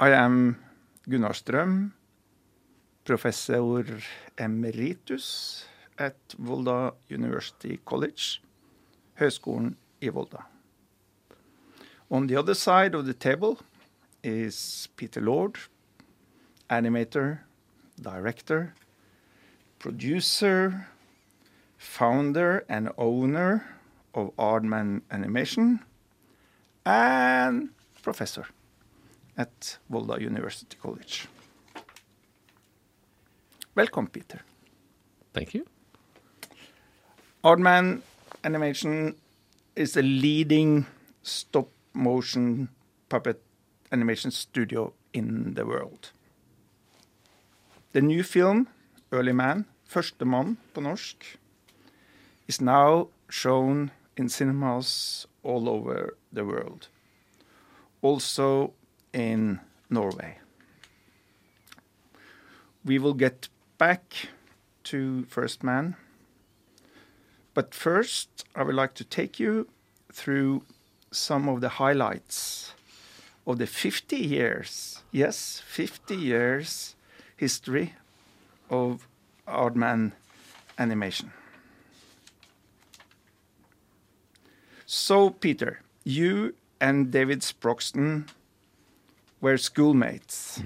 I am Gunnar Strøm, professor emeritus at Volda University College, Høgskolen i Volda. On the other side of the table is Peter Lord, animator, director, producer, founder and owner of Aardman Animation, and professor at Volda University College. Welcome, Peter. Thank you. Aardman Animation is a leading stop motion puppet animation studio in the world. The new film, Early Man, Første mann på norsk, is now shown in cinemas all over the world. Also in Norway. We will get back to First Man. But first, I would like to take you through some of the highlights of the 50 years, yes, 50 years history of Aardman animation. So, Peter, you and David Sproxton were schoolmates.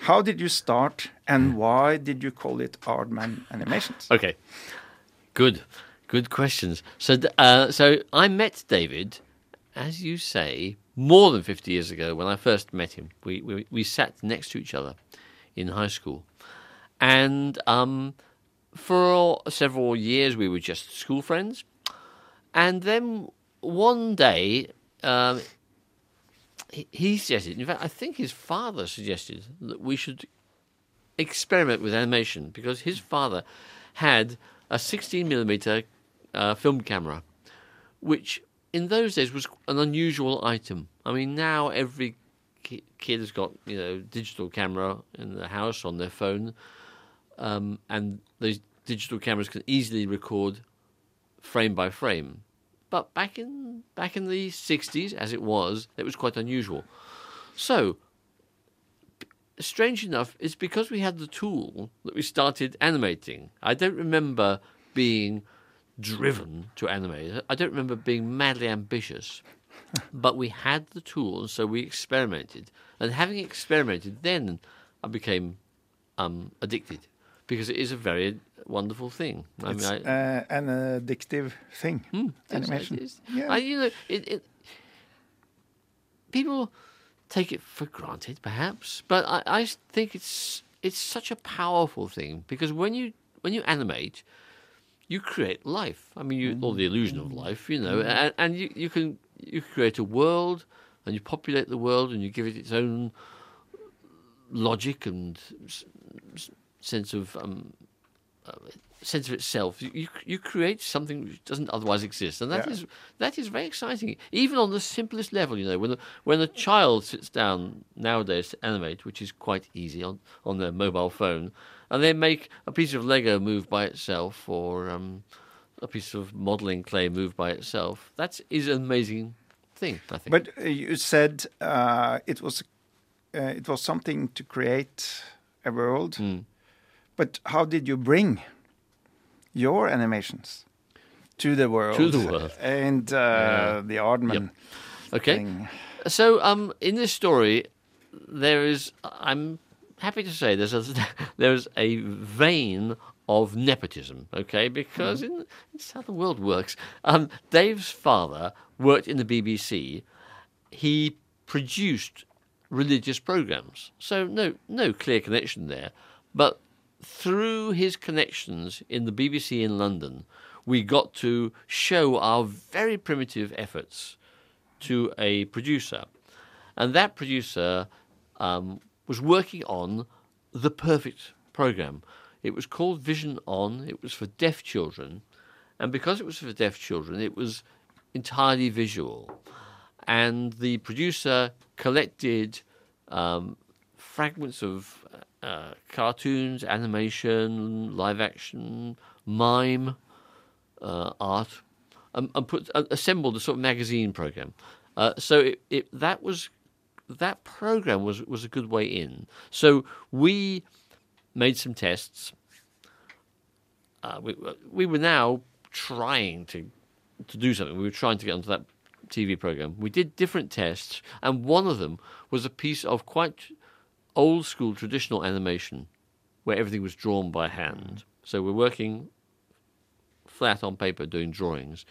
How did you start and why did you call it Aardman Animations? Okay, good, good questions. So, uh, so I met David, as you say, more than fifty years ago when I first met him. We we, we sat next to each other in high school, and um, for several years we were just school friends, and then one day. Um, he- suggested, in fact, I think his father suggested that we should experiment with animation because his father had a 16 millimeter uh, film camera, which in those days was an unusual item. I mean, now every ki- kid has got you know digital camera in the house on their phone, um, and those digital cameras can easily record frame by frame. But back in back in the 60s, as it was, it was quite unusual. So strange enough, it's because we had the tool that we started animating. I don't remember being driven to animate. I don't remember being madly ambitious. but we had the tool, and so we experimented. And having experimented, then I became um, addicted because it is a very wonderful thing. I It's mean, I, uh, an addictive thing, It's- animation. Yeah. I, you know, it, it, people take it for granted, perhaps, but I, I think it's it's such a powerful thing because when you when you animate, you create life. I mean, you, or the illusion of life, you know, and, and you, you can you create a world and you populate the world and you give it its own logic and s- s- sense of um, sense of itself. You, you you create something which doesn't otherwise exist, and that Yeah. is that is very exciting. Even on the simplest level, you know, when a, when a child sits down nowadays to animate, which is quite easy on on their mobile phone, and they make a piece of Lego move by itself, or um, a piece of modelling clay move by itself. That is an amazing thing. I think. But uh, you said uh, it was uh, it was something to create a world. Mm. But how did you bring your animations to the world? To the world. And uh, Yeah. the Aardman okay. thing. So, um, in this story, there is. I'm happy to say there's a there's a vein of nepotism. Okay, because in it's how the world works. Um, Dave's father worked in the BBC. He produced religious programs, so no no clear connection there. But through his connections in the BBC in London, we got to show our very primitive efforts to a producer. And that producer um, was working on the perfect program. It was called Vision On, it was for deaf children. And because it was for deaf children, it was entirely visual. And the producer collected um, fragments of uh, cartoons, animation, live action, mime, uh, art, and, and put uh, assembled a sort of magazine program. Uh, so it, it that was that program was was a good way in. So we made some tests. Uh, we we were now trying to to do something. We were trying to get onto that TV program. We did different tests, and one of them was a piece of quite old school traditional animation where everything was drawn by hand. So we're working flat on paper doing drawings.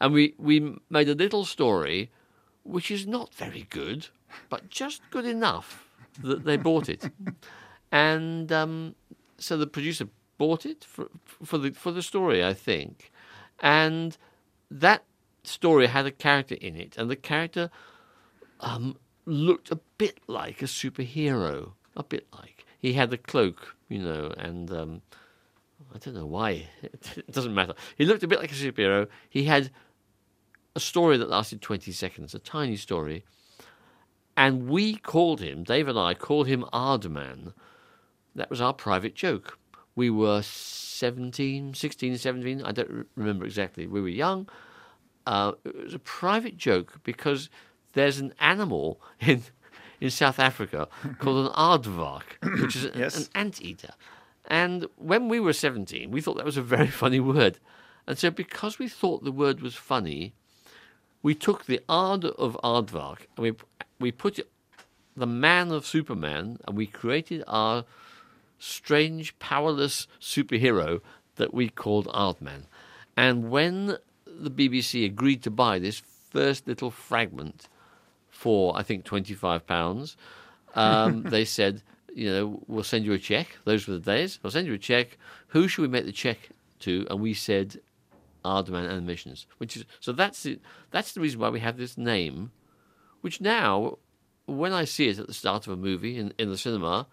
And we, we made a little story which is not very good, but just good enough that they bought it. and um, so the producer bought it for, for, the, for the story, I think. And that story had a character in it, and the character um, looked a bit like a superhero, a bit like. He had a cloak, you know, and um, I don't know why. It doesn't matter. He looked a bit like a superhero. He had a story that lasted 20 seconds, a tiny story. And we called him, Dave and I called him Aardman. That was our private joke. We were 17, 16, 17, I don't remember exactly. We were young. Uh, it was a private joke because there's an animal in in South Africa called an aardvark, which is Yes. an anteater. And when we were 17, we thought that was a very funny word. And so, because we thought the word was funny, we took the Ard of Aardvark and we, we put it, the man of Superman and we created our strange, powerless superhero that we called Aardman. And when the BBC agreed to buy this first little fragment for, I think, £25, um, they said, you know, we'll send you a check. Those were the days. We'll send you a check. Who should we make the check to? And we said, Aardman Animations, which is so that's the that's the reason why we have this name, which now, when I see it at the start of a movie in, in the cinema,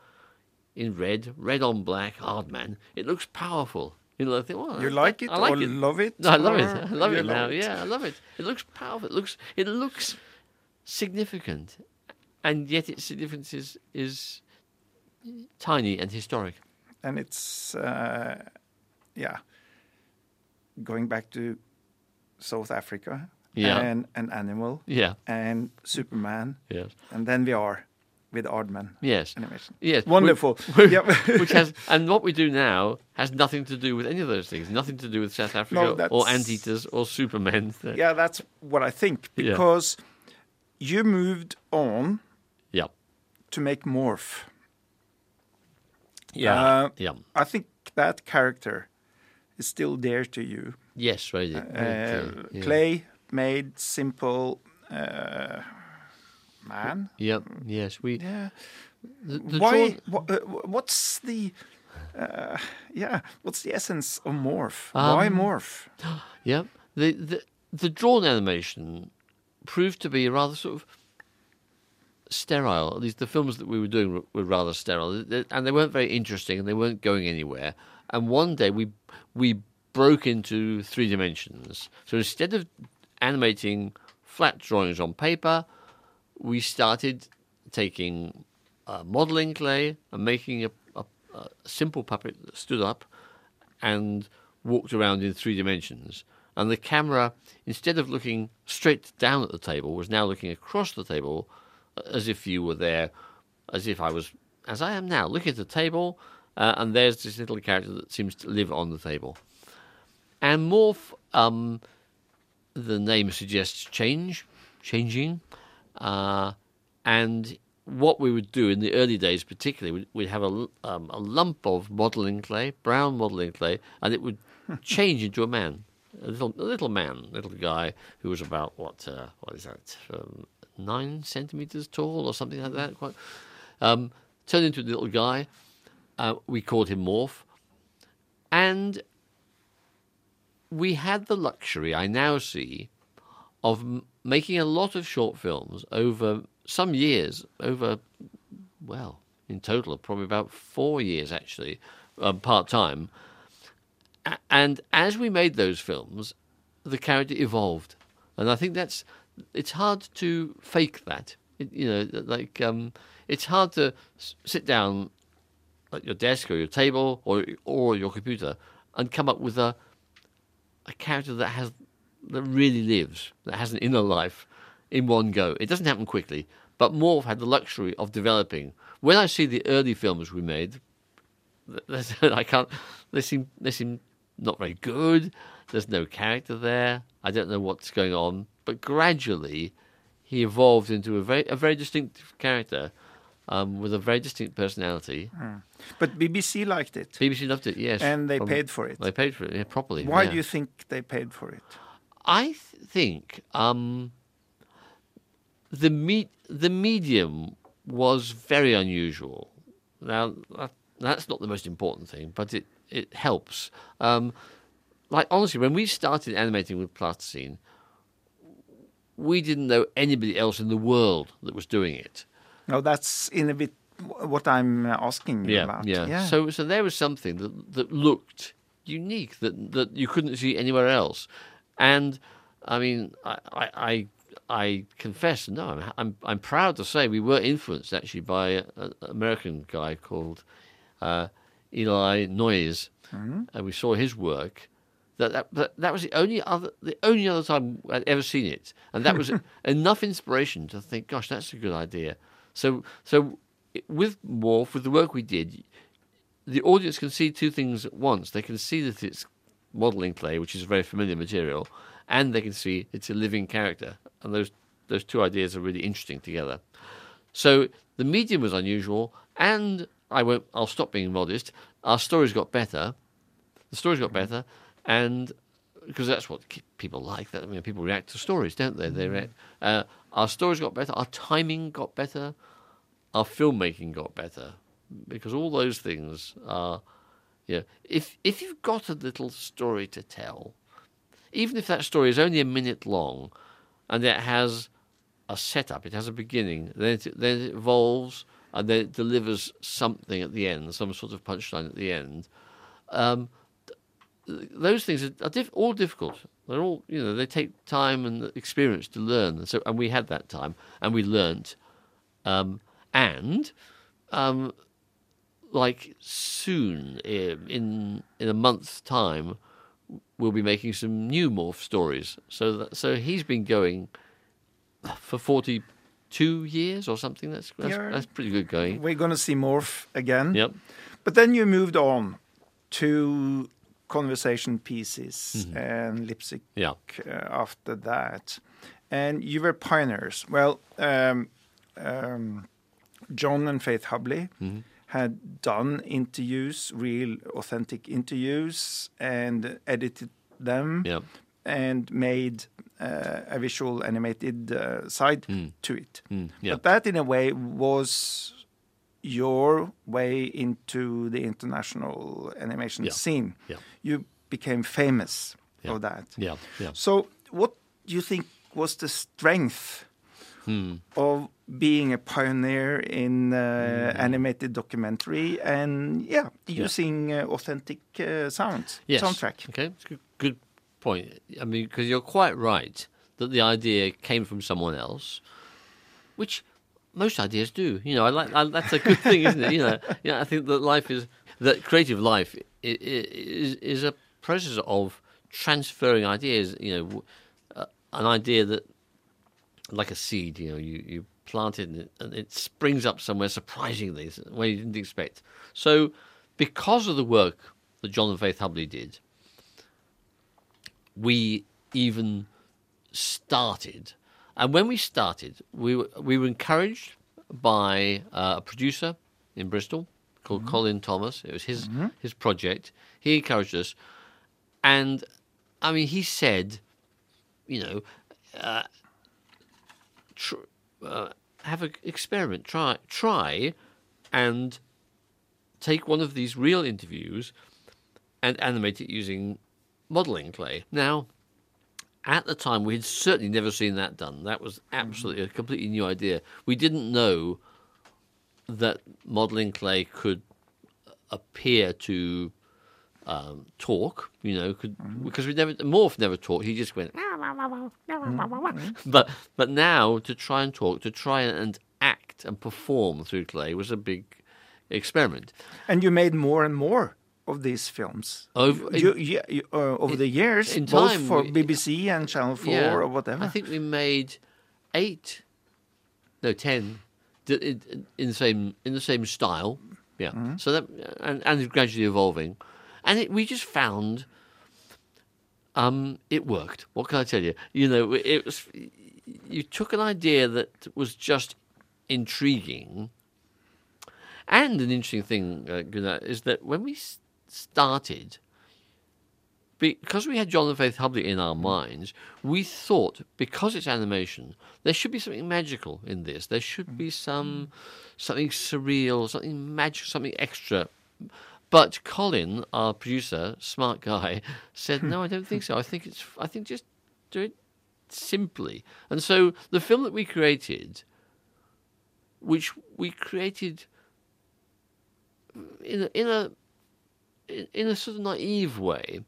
in red, red on black, Aardman, it looks powerful. You know, I think, well, You I- like it I like or it. love it? No, I love it. I love it now. love Yeah, I love it. It looks powerful. It looks it looks significant, and yet its significance is is tiny and historic. And it's, uh, yeah, going back to South Africa Yeah. and an animal Yeah. and Superman. Yes. And then we are with Aardman Yes. animation. Yes. Wonderful. Which, which has and what we do now has nothing to do with any of those things. Nothing to do with South Africa or anteaters or Supermen. yeah, that's what I think Yeah. You moved on Yeah. to make Morph. Yeah. Uh, yeah. I think that character is still dear to you. Yes. Right. Uh, yeah. Clay made simple uh, man. Yep. Yes. We. Yeah. The, the Why? drawn- wha- uh, what's the? Uh, yeah. What's the essence of morph? Why Um, morph? Yep. The, the the drawn animation proved to be rather sort of sterile. At least the films that we were doing were, were rather sterile, and they weren't very interesting, and they weren't going anywhere. And one day we we broke into three dimensions. So instead of animating flat drawings on paper, we started taking uh, modeling clay and making a, a, a simple puppet that stood up and walked around in three dimensions. And the camera, instead of looking straight down at the table, was now looking across the table uh, as if you were there, as if I was, as I am now, looking at the table, uh, and there's this little character that seems to live on the table. And Morph, um, the name suggests change, changing. Uh, and what we would do in the early days, particularly, we'd, we'd have a, um, a lump of modeling clay, brown modeling clay, and it would change into a man, a little, a little man, little guy who was about what, uh, what is that, um, nine centimeters tall or something like that. Quite, um, turned into a little guy. Uh, we called him Morph, and we had the luxury, I now see, of m- making a lot of short films over some years, over, well, in total, probably about four years actually, uh, part time. And as we made those films, the character evolved. And I think that's, it's hard to fake that. It, you know, like, um, it's hard to sit down at your desk or your table or, or your computer and come up with a, a character that has that really lives, that has an inner life. in one go. It doesn't happen quickly. But Morph had the luxury of developing. When I see the early films we made, I can't. They seem they seem not very good. There's no character there. I don't know what's going on. But gradually, he evolved into a very a very distinctive character um, with a very distinct personality. But BBC liked it, BBC loved it, yes, and they paid for it. They paid for it yeah, properly. Why yeah. do you think they paid for it? I th- think um, the me- the medium was very unusual. Now that, that's not the most important thing, but it it helps. Um, like honestly, when we started animating with plasticine, we didn't know anybody else in the world that was doing it. No, that's in a bit what I'm uh, asking you Yeah, about. yeah. So so there was something that that looked unique that that you couldn't see anywhere else, and I mean I I. I I confess, no, I'm, I'm I'm proud to say we were influenced actually by an American guy called uh, Eli Noyes, mm-hmm. and we saw his work. That, that that that was the only other the only other time I'd ever seen it, and that was enough inspiration to think, gosh, that's a good idea. So so with Morph, with the work we did, the audience can see two things at once. They can see that it's modelling clay, which is a very familiar material, and they can see it's a living character. And those those two ideas are really interesting together. So the medium was unusual, and I won't. I'll stop being modest. Our stories got better. The stories got better, and because that's what people like. That I mean, people react to stories, don't they? They react. Uh, our stories got better. Our timing got better. Our filmmaking got better because all those things are. Yeah, if if you've got a little story to tell, even if that story is only a minute long, and it has a setup, it has a beginning, then it, then it evolves and then it delivers something at the end, some sort of punchline at the end. Um, th- those things are, are diff- all difficult. They're all you know. They take time and experience to learn. And so, and we had that time, and we learnt. Um, and um, like soon, eh, in in a month's time, we'll be making some new morph stories. So that, so he's been going for forty two years or something. That's that's, that's pretty good going. We're going to see Morph again. Yep. But then you moved on to conversation pieces Mm-hmm. and lipstick Yeah. uh, after that. And you were pioneers. Well, um, um, John and Faith Hubley Mm-hmm. had done interviews, real authentic interviews, and edited them Yeah. And made uh, a visual animated uh, side to it. Mm, yeah. But that, in a way, was your way into the international animation Yeah. scene. Yeah. You became famous of that. Yeah. Yeah. So, what do you think was the strength Hmm. of being a pioneer in uh, animated documentary and, yeah, using uh, authentic uh, sounds, Yes. soundtrack? Okay, good, good point. I mean, because you're quite right that the idea came from someone else, which most ideas do. You know, I like I, that's a good thing, isn't it? You know, yeah. I think that life is that creative life is is a process of transferring ideas. You know, uh, an idea that like a seed. You know, you you plant it and it, and it springs up somewhere surprisingly, where you didn't expect. So, because of the work that John and Faith Hubley did, we even started. And when we started, we were, we were encouraged by uh, a producer in Bristol called Colin Thomas. It was his his project. He encouraged us, and I mean, he said, you know, uh, tr- uh, have an experiment. Try try, and take one of these real interviews and animate it using modeling clay. Now, at the time, we had certainly never seen that done. That was mm-hmm. absolutely a completely new idea. We didn't know that modeling clay could appear to um, talk, you know, could mm-hmm. because we never Morph never talked. He just went. But but now to try and talk, to try and act and perform through clay was a big experiment. And you made more and more of these films Over- you, yeah, you, uh, over the years, in both time, for BBC and Channel 4 or whatever. I think we made eight, no ten, in, in the same in the same style. Yeah. So that and and it's gradually evolving, and it, we just found. Um, it worked. What can I tell you? You know, it was. You took an idea that was just intriguing, and an interesting thing, uh, Gunnar, is that when we started, because we had John and Faith Hubley in our minds, we thought because it's animation, there should be something magical in this. There should be mm. some something surreal, something magic, something extra. But Colin, our producer, smart guy, said, "No, I don't think so. I think it's. I think just do it simply." And so the film that we created, which we created in a, in a in a sort of naive way,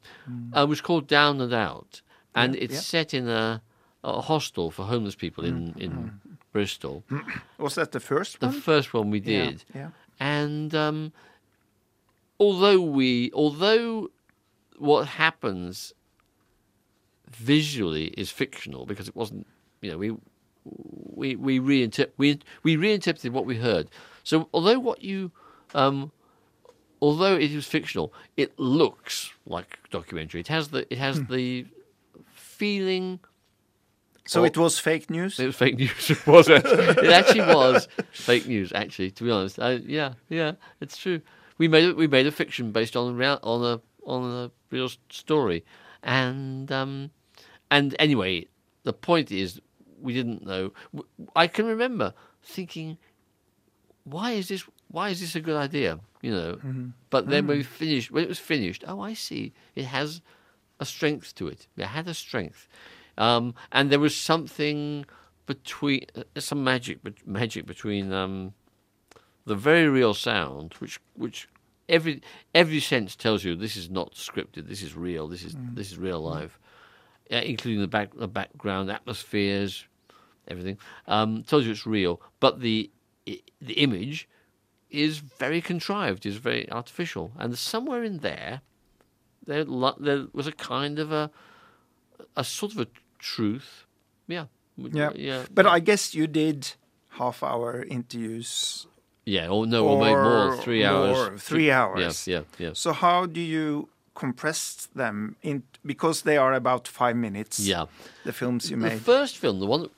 uh, was called Down and Out, and Yeah, it's yeah. set in a, a hostel for homeless people in in Bristol. Was that the first one? The first one we Yeah, did, Yeah. and um, although we although what happens visually is fictional because it wasn't you know we we we reinter- we we reinterpreted what we heard so although what you um although it is fictional it looks like a documentary it has the it has the feeling So it was fake news. it was fake news, It was it? it actually was fake news. Actually, to be honest, I, yeah, yeah, it's true. We made. We made a fiction based on a real, on a on a real story, and um, and anyway, the point is, we didn't know. I can remember thinking, why is this? Why is this a good idea? You know. But then when we finished, when it was finished, oh, I see. It has a strength to it. It had a strength, um, and there was something between uh, some magic, bet- magic between um, the very real sound, which which every every sense tells you this is not scripted. This is real. This is this is real life, uh, including the back the background atmospheres, everything um, tells you it's real. But the the image is very contrived, is very artificial, and somewhere in there, there there was a kind of a a sort of a truth, yeah, Yeah. yeah, But I guess you did half hour interviews. yeah, or no, or, maybe more, or three hours, more, three hours. yeah, yeah, yeah. So how do you compress them in because they are about five minutes? Yeah. The films you The made. first film, the one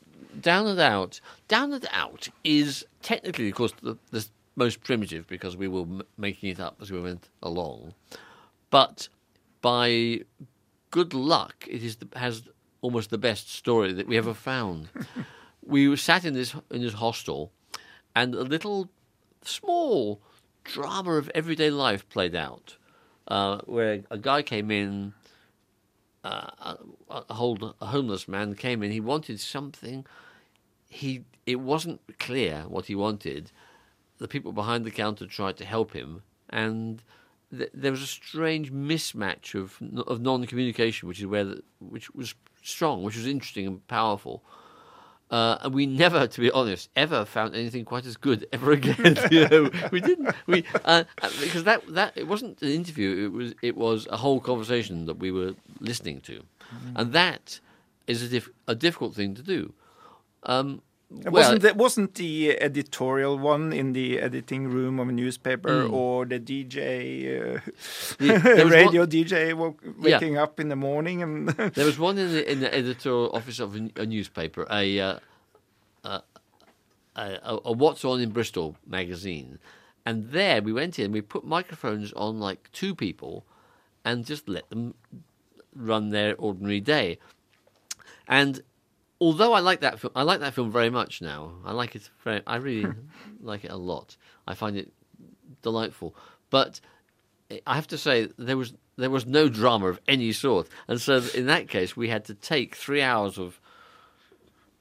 Down and Out, Down and Out is technically, of course, the, the most primitive because we were m- making it up as we went along. But by good luck, it is the, has almost the best story that we ever found. we sat in this in this hostel, and a little small drama of everyday life played out, uh, where a guy came in uh, a, a, hold, a homeless man came in. He wanted something. He it wasn't clear what he wanted. The people behind the counter tried to help him, and th- there was a strange mismatch of of non-communication, which is where the, which was strong, which was interesting and powerful. Uh, and we never, to be honest, ever found anything quite as good ever again. you know, we didn't. We uh, uh, because that that it wasn't an interview. It was it was a whole conversation that we were listening to, and that is a, diff- a difficult thing to do. Um, well, wasn't the, wasn't the editorial one in the editing room of a newspaper Mm. or the DJ uh, The- radio one- DJ woke, Yeah. waking up in the morning and There was one in the in the editorial office of a, a newspaper, a, uh, a, a a What's On in Bristol magazine, and there we went in. We put microphones on like two people, and just let them run their ordinary day. And although I like that film, I like that film very much now. I like it very. I really like it a lot. I find it delightful, but I have to say there was there was no drama of any sort, and so in that case we had to take three hours of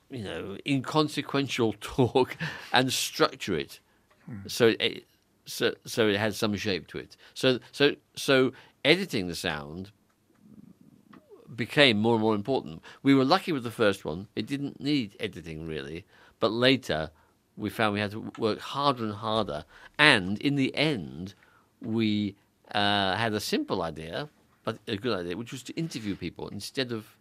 you know inconsequential talk and structure it hmm. so it so so it had some shape to it. So so so editing the sound became more and more important. We were lucky with the first one; it didn't need editing really, but later we found we had to work harder and harder, and in the end, we uh, had a simple idea, but a good idea, which was to interview people instead of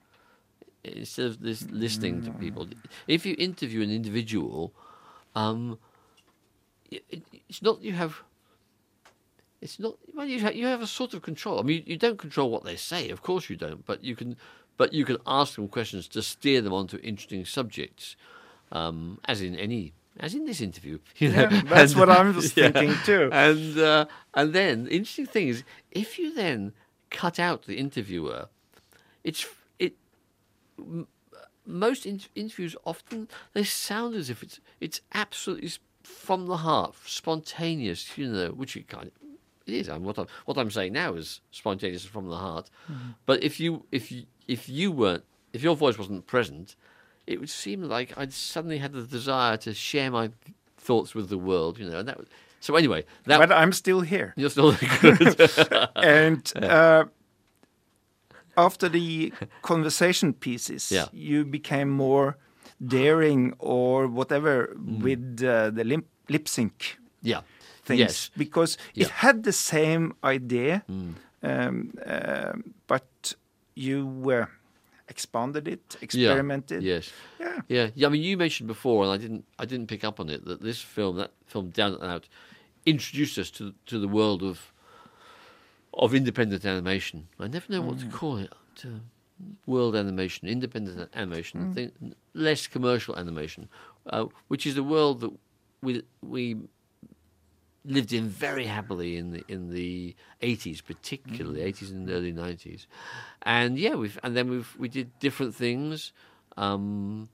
instead of this listening to people. If you interview an individual, um, it, it- it's not you have. It's not well. You have, you have a sort of control. I mean, you, you don't control what they say, of course you don't. But you can, but you can ask them questions to steer them onto interesting subjects, um, as in any, as in this interview. You know? Yeah, that's And- what I was yeah. thinking too. And uh, and then the interesting thing is, if you then cut out the interviewer, it's it. m- Most in- interviews often they sound as if it's it's absolutely from the heart, spontaneous. You know, which it kind of it is. And what I'm what I'm saying now is spontaneous from the heart. But if you if you if you weren't if your voice wasn't present, it would seem like I'd suddenly had the desire to share my thoughts with the world. You know, and that. was- So anyway, that But I'm still here. you're still good. and uh, after the conversation pieces, Yeah. you became more daring or whatever Mm. with uh, the lip, lip sync yeah. Things Yes. because it had the same idea, Mm. um, um, but you uh, expanded it, experimented. Yes. Yeah. Yeah. Yeah. I mean, you mentioned before, and I didn't. I didn't pick up on it that this film, that film, Down and Out, introduced us to to the world of of independent animation. I never know what to call it. To world animation, independent animation, think, less commercial animation, uh, which is a world that we we lived in very happily in the in the eighties, particularly eighties and early nineties, and yeah, we've and then we've we did different things. Um,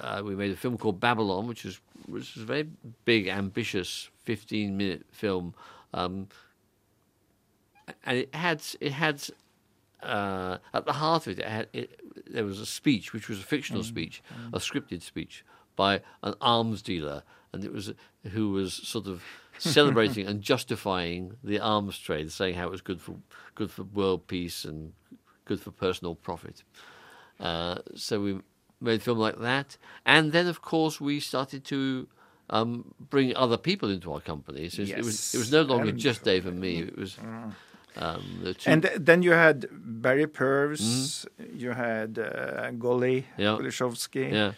uh, we made a film called Babylon, which was which was a very big, ambitious, fifteen minute film, um, and it had it had uh, at the heart of it, it, had, it there was a speech, which was a fictional speech, a scripted speech by an arms dealer, and it was who was sort of celebrating and justifying the arms trade, saying how it was good for good for world peace and good for personal profit. Uh, so we made a film like that, and then of course we started to um, bring other people into our company. So it was it was no longer and- just Dave and me. It was um, the two. And then you had Barry Purves, you had uh, Golly. Yeah. Yeah.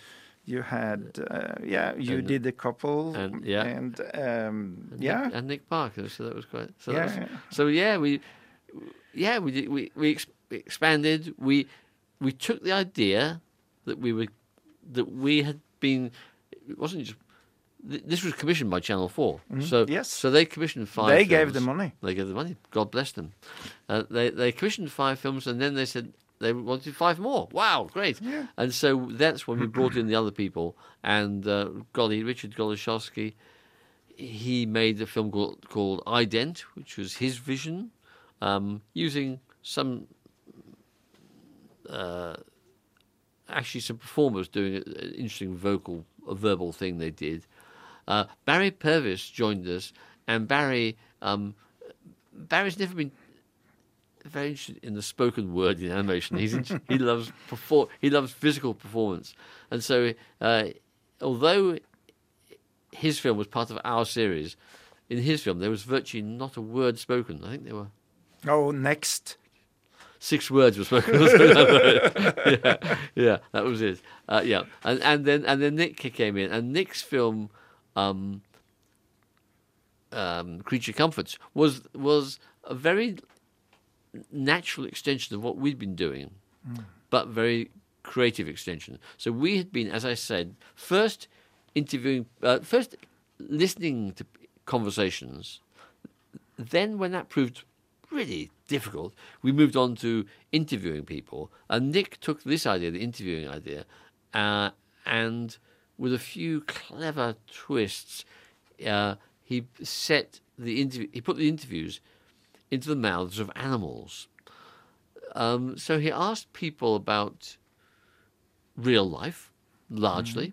You had uh, yeah, you And- did a couple, and- yeah. and um, And yeah, Nick, and Nick Parker. So that was quite. So Yeah, was, so yeah, we, yeah, we did, we we ex- expanded. We we took the idea that we were that we had been. It wasn't just. This was commissioned by Channel 4 So Mm-hmm. Yes. so they commissioned five. they gave the money. They gave the money. God bless them. Uh, they they commissioned five films, and then they said they wanted five more. Wow, great! Yeah. And so that's when we brought in the other people. And uh, Golly Richard Goleszowski, he made a film called, called Ident, which was his vision, um, using some. Uh, actually, some performers doing an interesting vocal, verbal thing they did. Uh, Barry Purves joined us, and Barry um, Barry's never been very interested in the spoken word in animation. He's in, he loves perform he loves physical performance, and so uh, although his film was part of our series, in his film there was virtually not a word spoken. I think there were Oh, next. six words were spoken. yeah, yeah, that was it. Uh, yeah, and and then and then Nick came in, and Nick's film, um, um, Creature Comforts, was was a very natural extension of what we'd been doing, but very creative extension. So we had been, as I said, first interviewing, uh, first listening to conversations. Then, when that proved really difficult, we moved on to interviewing people. And Nick took this idea, the interviewing idea, uh, and with a few clever twists, uh, he set the interview. He put the interviews into the mouths of animals. Um, so he asked people about real life, largely.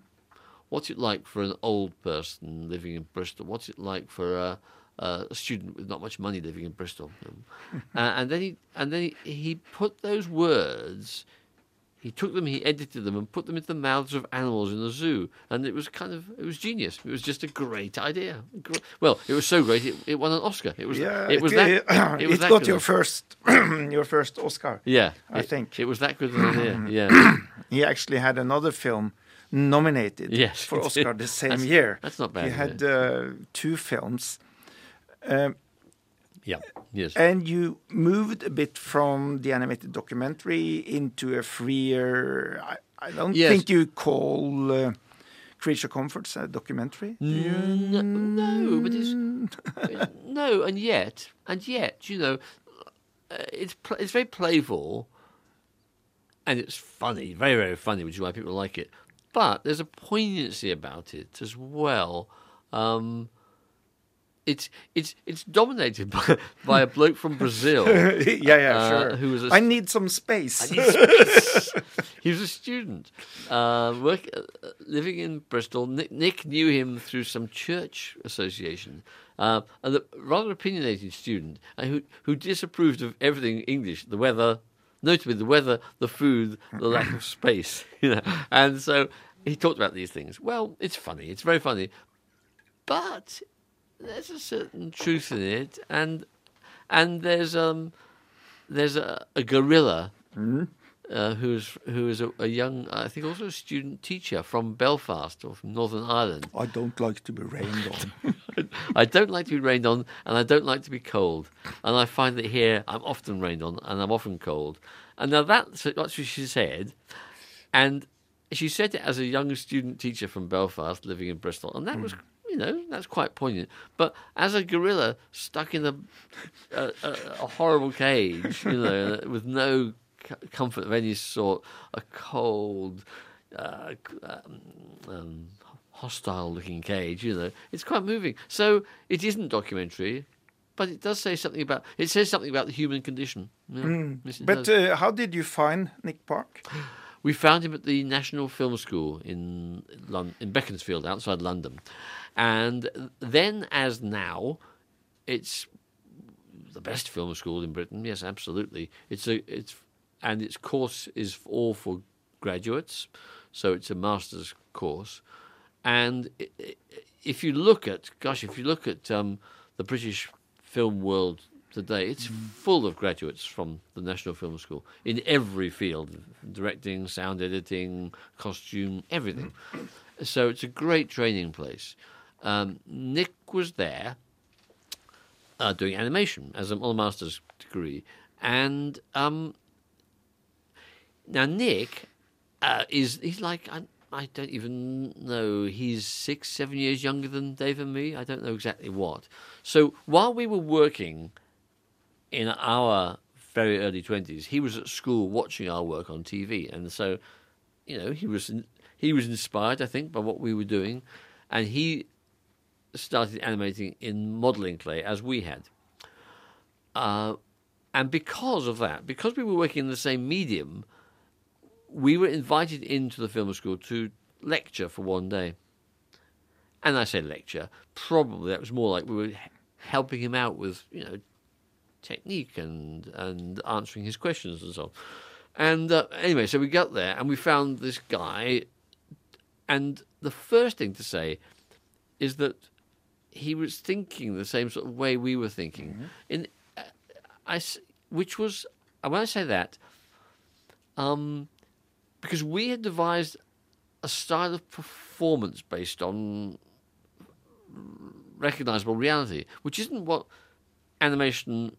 What's it like for an old person living in Bristol? What's it like for a, a student with not much money living in Bristol? Uh, and then he and then he, he put those words he took them, he edited them, and put them into the mouths of animals in the zoo, and it was kind of it was genius. It was just a great idea. Well, it was so great, it, it won an Oscar. It was Yeah, it was it, that it was it that got your first your first Oscar. yeah, I think. it was that good an idea. Yeah, He actually had another film nominated Yes, for Oscar the same That's- year. that's not bad, He had uh, two films. Um, yeah, yes. And you moved a bit from the animated documentary into a freer. I, I don't Yes. think you call uh, Creature Comforts a documentary. do you? No, but it's no, and yet, and yet, you know, uh, it's pl- it's very playful, and it's funny, very very funny, which is why people like it. But there's a poignancy about it as well. Um, it's it's it's dominated by, by a bloke from Brazil. yeah, yeah, Uh, sure. who was a I need some space. I need space. he was a student, uh, work, uh, living in Bristol. Nick, Nick knew him through some church association, uh, and a rather opinionated student who who disapproved of everything English, the weather, notably the weather, the food, the lack of space. You know, and so he talked about these things. Well, it's funny. It's very funny, but there's a certain truth in it, and and there's um there's a, a gorilla uh, who's who is a, a young, I think also a student teacher from Belfast or from Northern Ireland. I don't like to be rained on. I don't like to be rained on, and I don't like to be cold. And I find that here I'm often rained on, and I'm often cold. And now that's, that's what she said, and she said it as a young student teacher from Belfast living in Bristol, and that was. You know that's quite poignant, but as a gorilla stuck in a a, a, a horrible cage, you know, with no c- comfort of any sort, a cold, uh, um, um, hostile-looking cage. You know, it's quite moving. So it isn't documentary, but it does say something about. It says something about the human condition. Yeah, it but uh, how did you find Nick Park? We found him at the National Film School in in Beaconsfield, outside London, and then as now, it's the best film school in Britain. Yes, absolutely. It's a it's and its course is all for graduates, so it's a master's course, and if you look at gosh, if you look at um, the British film world today, it's full of graduates from the National Film School in every field directing, sound editing, costume, everything. So it's a great training place. Um, Nick was there uh, doing animation as a master's degree. And um, now Nick uh, is he's like I, I don't even know he's six seven years younger than Dave and me. I don't know exactly what. So while we were working in our very early twenties, he was at school watching our work on TV, and so you know he was he was inspired, I think, by what we were doing, and he started animating in modelling clay as we had. Uh, and because of that, because we were working in the same medium, we were invited into the film school to lecture for one day. And I say lecture, probably that was more like we were helping him out with, you know, technique and and answering his questions and so on. And uh, anyway, so we got there and we found this guy, and the first thing to say is that he was thinking the same sort of way we were thinking. In uh, I, which was and when I say that, um, because we had devised a style of performance based on recognizable reality, which isn't what animation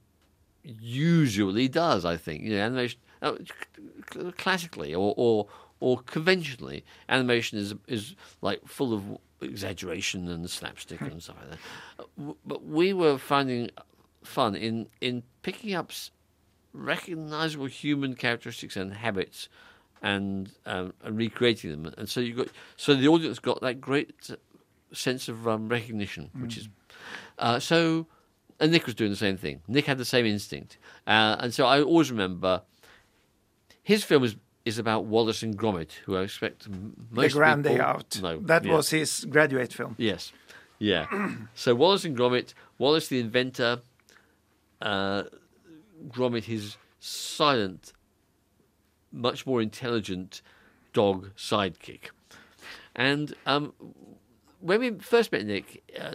usually does. I think you know, animation uh, classically or, or or conventionally, animation is is like full of exaggeration and slapstick and stuff like that. Uh, But we were finding fun in in picking up recognizable human characteristics and habits and um, and recreating them. And so you got so the audience got that great uh, sense of um, recognition, which is uh, so. And Nick was doing the same thing. Nick had the same instinct, uh, and so I always remember his film is is about Wallace and Gromit, who I expect m- The most Grand Day people- Out. No, that yeah. was his graduate film. Yes. Yeah. so Wallace and Gromit, Wallace the inventor, uh, Gromit his silent much more intelligent dog sidekick. And um, when we first met Nick, uh,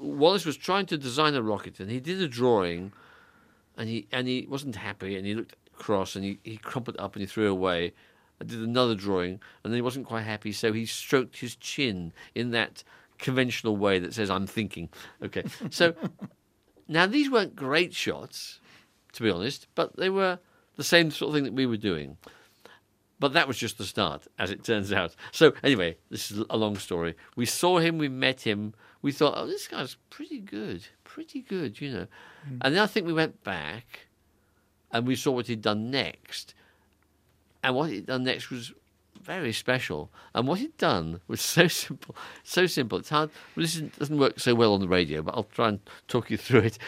Wallace was trying to design a rocket, and he did a drawing, and he and he wasn't happy, and he looked cross, and he, he crumpled up and he threw away. I did another drawing, and then he wasn't quite happy, so he stroked his chin in that conventional way that says "I'm thinking." Okay, so now these weren't great shots, to be honest, but they were the same sort of thing that we were doing. But that was just the start, as it turns out. So anyway, this is a long story. We saw him, we met him, we thought, oh, this guy's pretty good, pretty good, you know. And then I think we went back, and we saw what he'd done next. And what he'd done next was very special. And what he'd done was so simple, so simple. It's hard. Well, this doesn't work so well on the radio, but I'll try and talk you through it.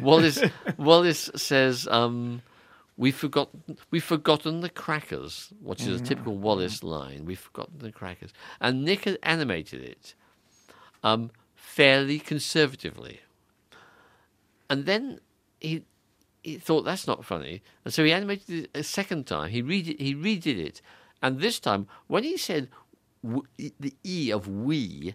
Wallace, Wallace says, um, "We've forgotten, we've forgotten the crackers," which is a typical Wallace line. We've forgotten the crackers, and Nick had animated it um, fairly conservatively. And then he he thought that's not funny, and so he animated it a second time. He read it, he redid it, and this time when he said w- the e of we.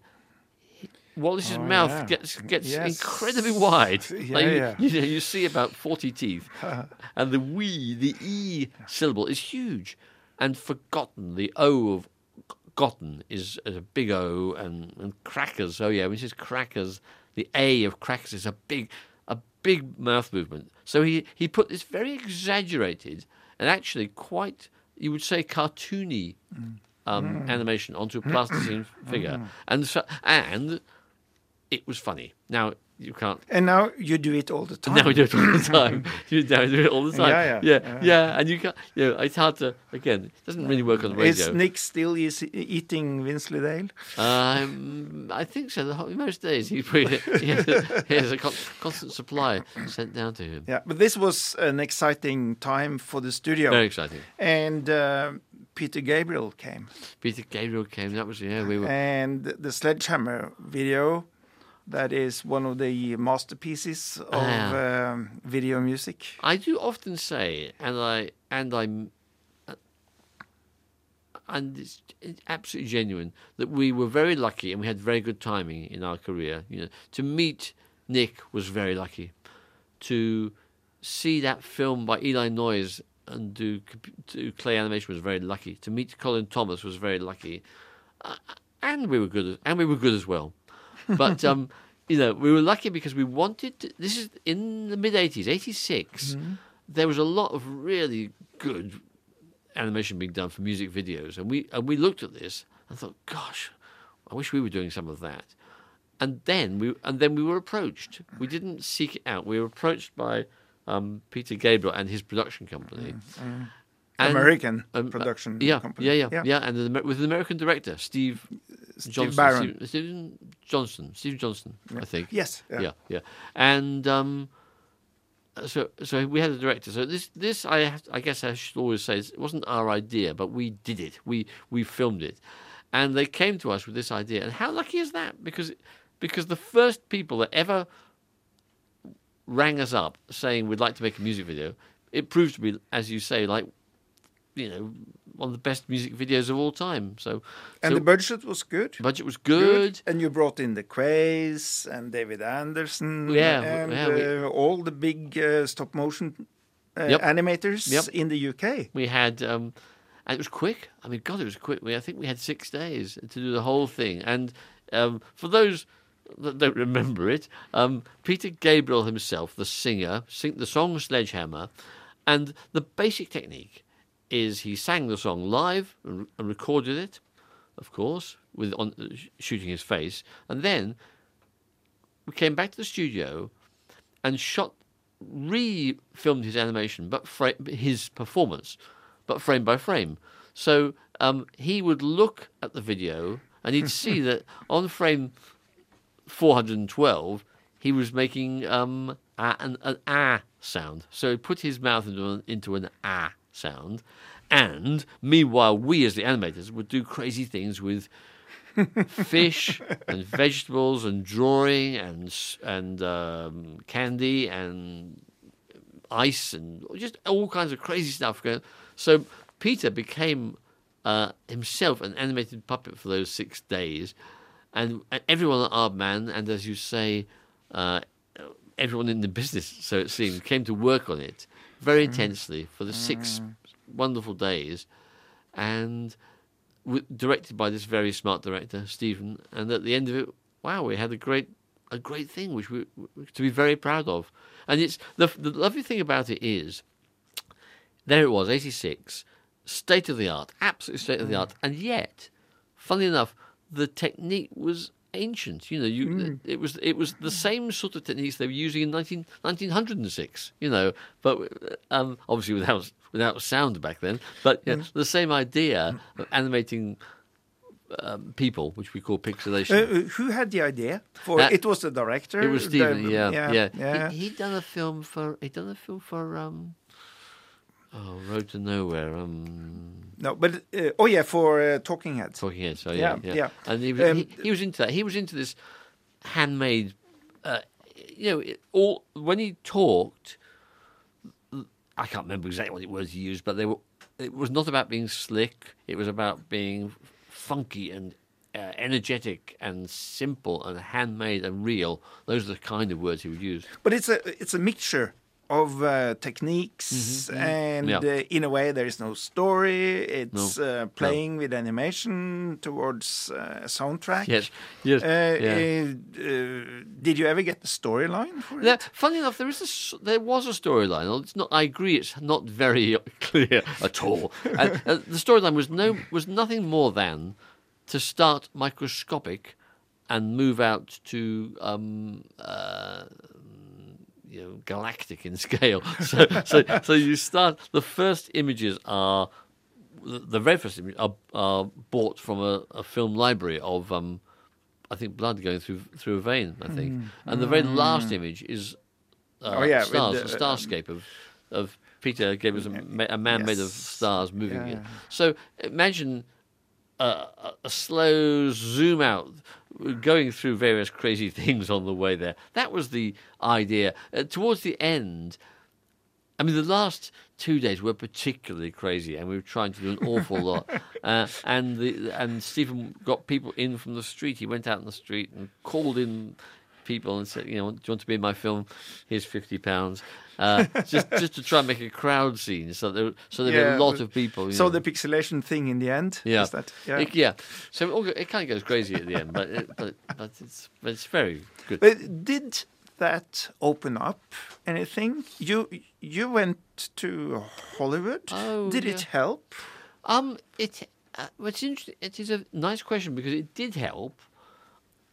Wallace's Oh, mouth yeah. gets gets Yes. incredibly wide. Yeah, Like, you- yeah. You, you see about forty teeth, and the we, the e syllable is huge, and forgotten. The o of gotten is, is a big O, and, and crackers. Oh yeah, when he says crackers, the A of crackers is a big, a big mouth movement. So he he put this very exaggerated and actually quite, you would say, cartoony um, animation onto a plasticine figure, and so and it was funny. Now you can't And now you do it all the time. now we do it all the time. you now do it all the time. Yeah, yeah, yeah, yeah. yeah. And you can't. You know, it's hard to. Again, it doesn't really work on the Is. Nick still is eating Wensleydale? Um, I think so. The whole, most days he, he, has a, he has a con- constant supply sent down to him. Yeah, but this was an exciting time for the studio. Very exciting. And uh, Peter Gabriel came. Peter Gabriel came. That was yeah. We were. And the Sledgehammer video, that is one of the masterpieces of Ah. um, video music. I do often say, and I and I'm, and it's, it's absolutely genuine that we were very lucky and we had very good timing in our career. You know, to meet Nick was very lucky. To see that film by Eli Noyes and do do clay animation was very lucky. To meet Colin Thomas was very lucky, uh, and we were good. And we were good as well. But um, you know, we were lucky because we wanted. To, this is in the mid '80s, '86. There was a lot of really good animation being done for music videos, and we and we looked at this and thought, "Gosh, I wish we were doing some of that." And then we and then we were approached. We didn't seek it out. We were approached by um, Peter Gabriel and his production company. And- American um, uh, production yeah, company. Yeah, yeah, yeah, yeah, and an, with an American director, Steve, Johnson, Barron. Steve, Stephen Johnson, Steve Johnson, I think. Yes. Yeah. yeah, yeah, and um, so so we had a director. So this this I have- I guess I should always say it wasn't our idea, but we did it. We we filmed it, and they came to us with this idea. And how lucky is that? Because because the first people that ever rang us up saying we'd like to make a music video, it proved to be, as you say, like you know, one of the best music videos of all time. So, And so the budget was good. budget was good. And you brought in the Quays and David Anderson. Yeah, And yeah, we- uh, all the big uh, stop motion uh, Yep. animators Yep. in the UK. We had, um, and it was quick. I mean, God, it was quick. We, I think we had six days to do the whole thing. And um, for those that don't remember it, um, Peter Gabriel himself, the singer, sing the song Sledgehammer, and the basic technique is he sang the song live and, and recorded it, of course, with on sh- shooting his face, and then we came back to the studio and shot re-filmed his animation, but fra- his performance, but frame by frame. So um, he would look at the video and he'd see that on frame 412 he was making um, a, an, an ah sound. So he put his mouth into an, into an ah sound, and meanwhile we as the animators would do crazy things with fish and vegetables and drawing and and um, candy and ice and just all kinds of crazy stuff. So Peter became uh, himself an animated puppet for those six days, and, and everyone at Aardman, and as you say, uh, everyone in the business, so it seemed, came to work on it very mm. intensely for the six mm. wonderful days, and w- directed by this very smart director, Stephen. And at the end of it, wow, we had a great, a great thing, which we to be very proud of. And it's the the lovely thing about it is, there it was, eighty six, state of the art, absolutely state of the art, mm. and yet, funnily enough, the technique was ancient. You know, you it was it was the same sort of techniques they were using in 19, 1906, You know, but um, obviously without without sound back then. But yeah, the same idea of animating um, people, which we call pixelation. Uh, who had the idea? For Uh, it was the director. It was Stephen, the- yeah, yeah. yeah. He, he'd done a film for he'd done a film for um, oh, Road to Nowhere. Um, No, but uh, oh yeah, for uh, Talking Heads. Talking Heads. So yeah, Yeah, yeah. yeah. And he was, Um, he, he was into that. He was into this handmade. Uh, you know, it, all when he talked, I can't remember exactly what words he used, but they were. It was not about being slick. It was about being funky and uh, energetic and simple and handmade and real. Those are the kind of words he would use. But it's a it's a mixture of uh, techniques, and Mm-hmm, Yeah. uh, in a way, there is no story. It's uh, playing with animation towards uh, a soundtrack. Yes, yes, Uh, yeah. uh, did you ever get the storyline for Now, it? funny enough, there is a, there was a storyline. It's not. I agree. It's not very clear at all. and, uh, the storyline was no was nothing more than to start microscopic and move out to um, uh, you know galactic in scale. So so so you start. The first images are the very first images are, are bought from a, a film library of um, I think blood going through through a vein. I think, and the very last image is uh, Hmm. Oh, yeah, stars, the, a starscape of of Peter gave us a, ma- a man made of stars moving Yeah, So imagine a slow zoom out, going through various crazy things on the way there. That was the idea. Uh, towards the end, I mean, the last two days were particularly crazy, and we were trying to do an awful lot. Uh, and the and Stephen got people in from the street. He went out in the street and called in people and said, you know, do you want to be in my film? Here's fifty pounds. Uh, just just to try and make a crowd scene, so there so there were Yeah, a lot of people. So know. the pixelation thing in the end. Yeah. Is that, yeah. It, yeah. So it, all, it kind of goes crazy at the end, but it, but but it's but it's very good. But did that open up anything? You you went to Hollywood. Oh, did yeah. it help? Um, it uh, what's interesting. It is a nice question because it did help.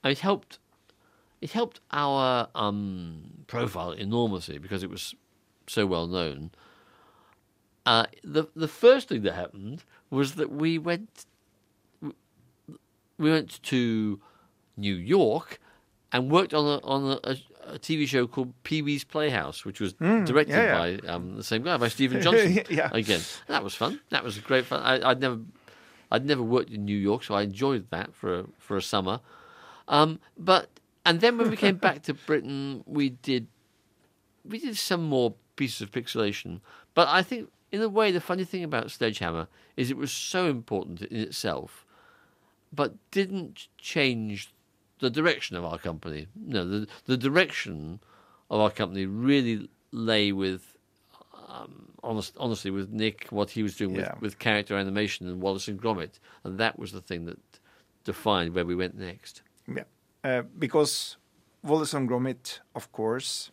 It helped. It helped our um, profile enormously because it was so well known. Uh, the the first thing that happened was that we went we went to New York and worked on a on a, a, TV show called Pee Wee's Playhouse, which was directed yeah, by um, the same guy, by Stephen Johnson. Yeah. Again, and that was fun. That was great fun. I, I'd never I'd never worked in New York, so I enjoyed that for a, for a summer. Um, but and then when we came back to Britain, we did we did some more pieces of pixelation. But I think, in a way, the funny thing about Sledgehammer is it was so important in itself, but didn't change the direction of our company. No, the the direction of our company really lay with, um, honest, honestly, with Nick, what he was doing Yeah. with, with character animation and Wallace and Gromit, and that was the thing that defined where we went next. Yeah, because Wallace and Gromit, of course,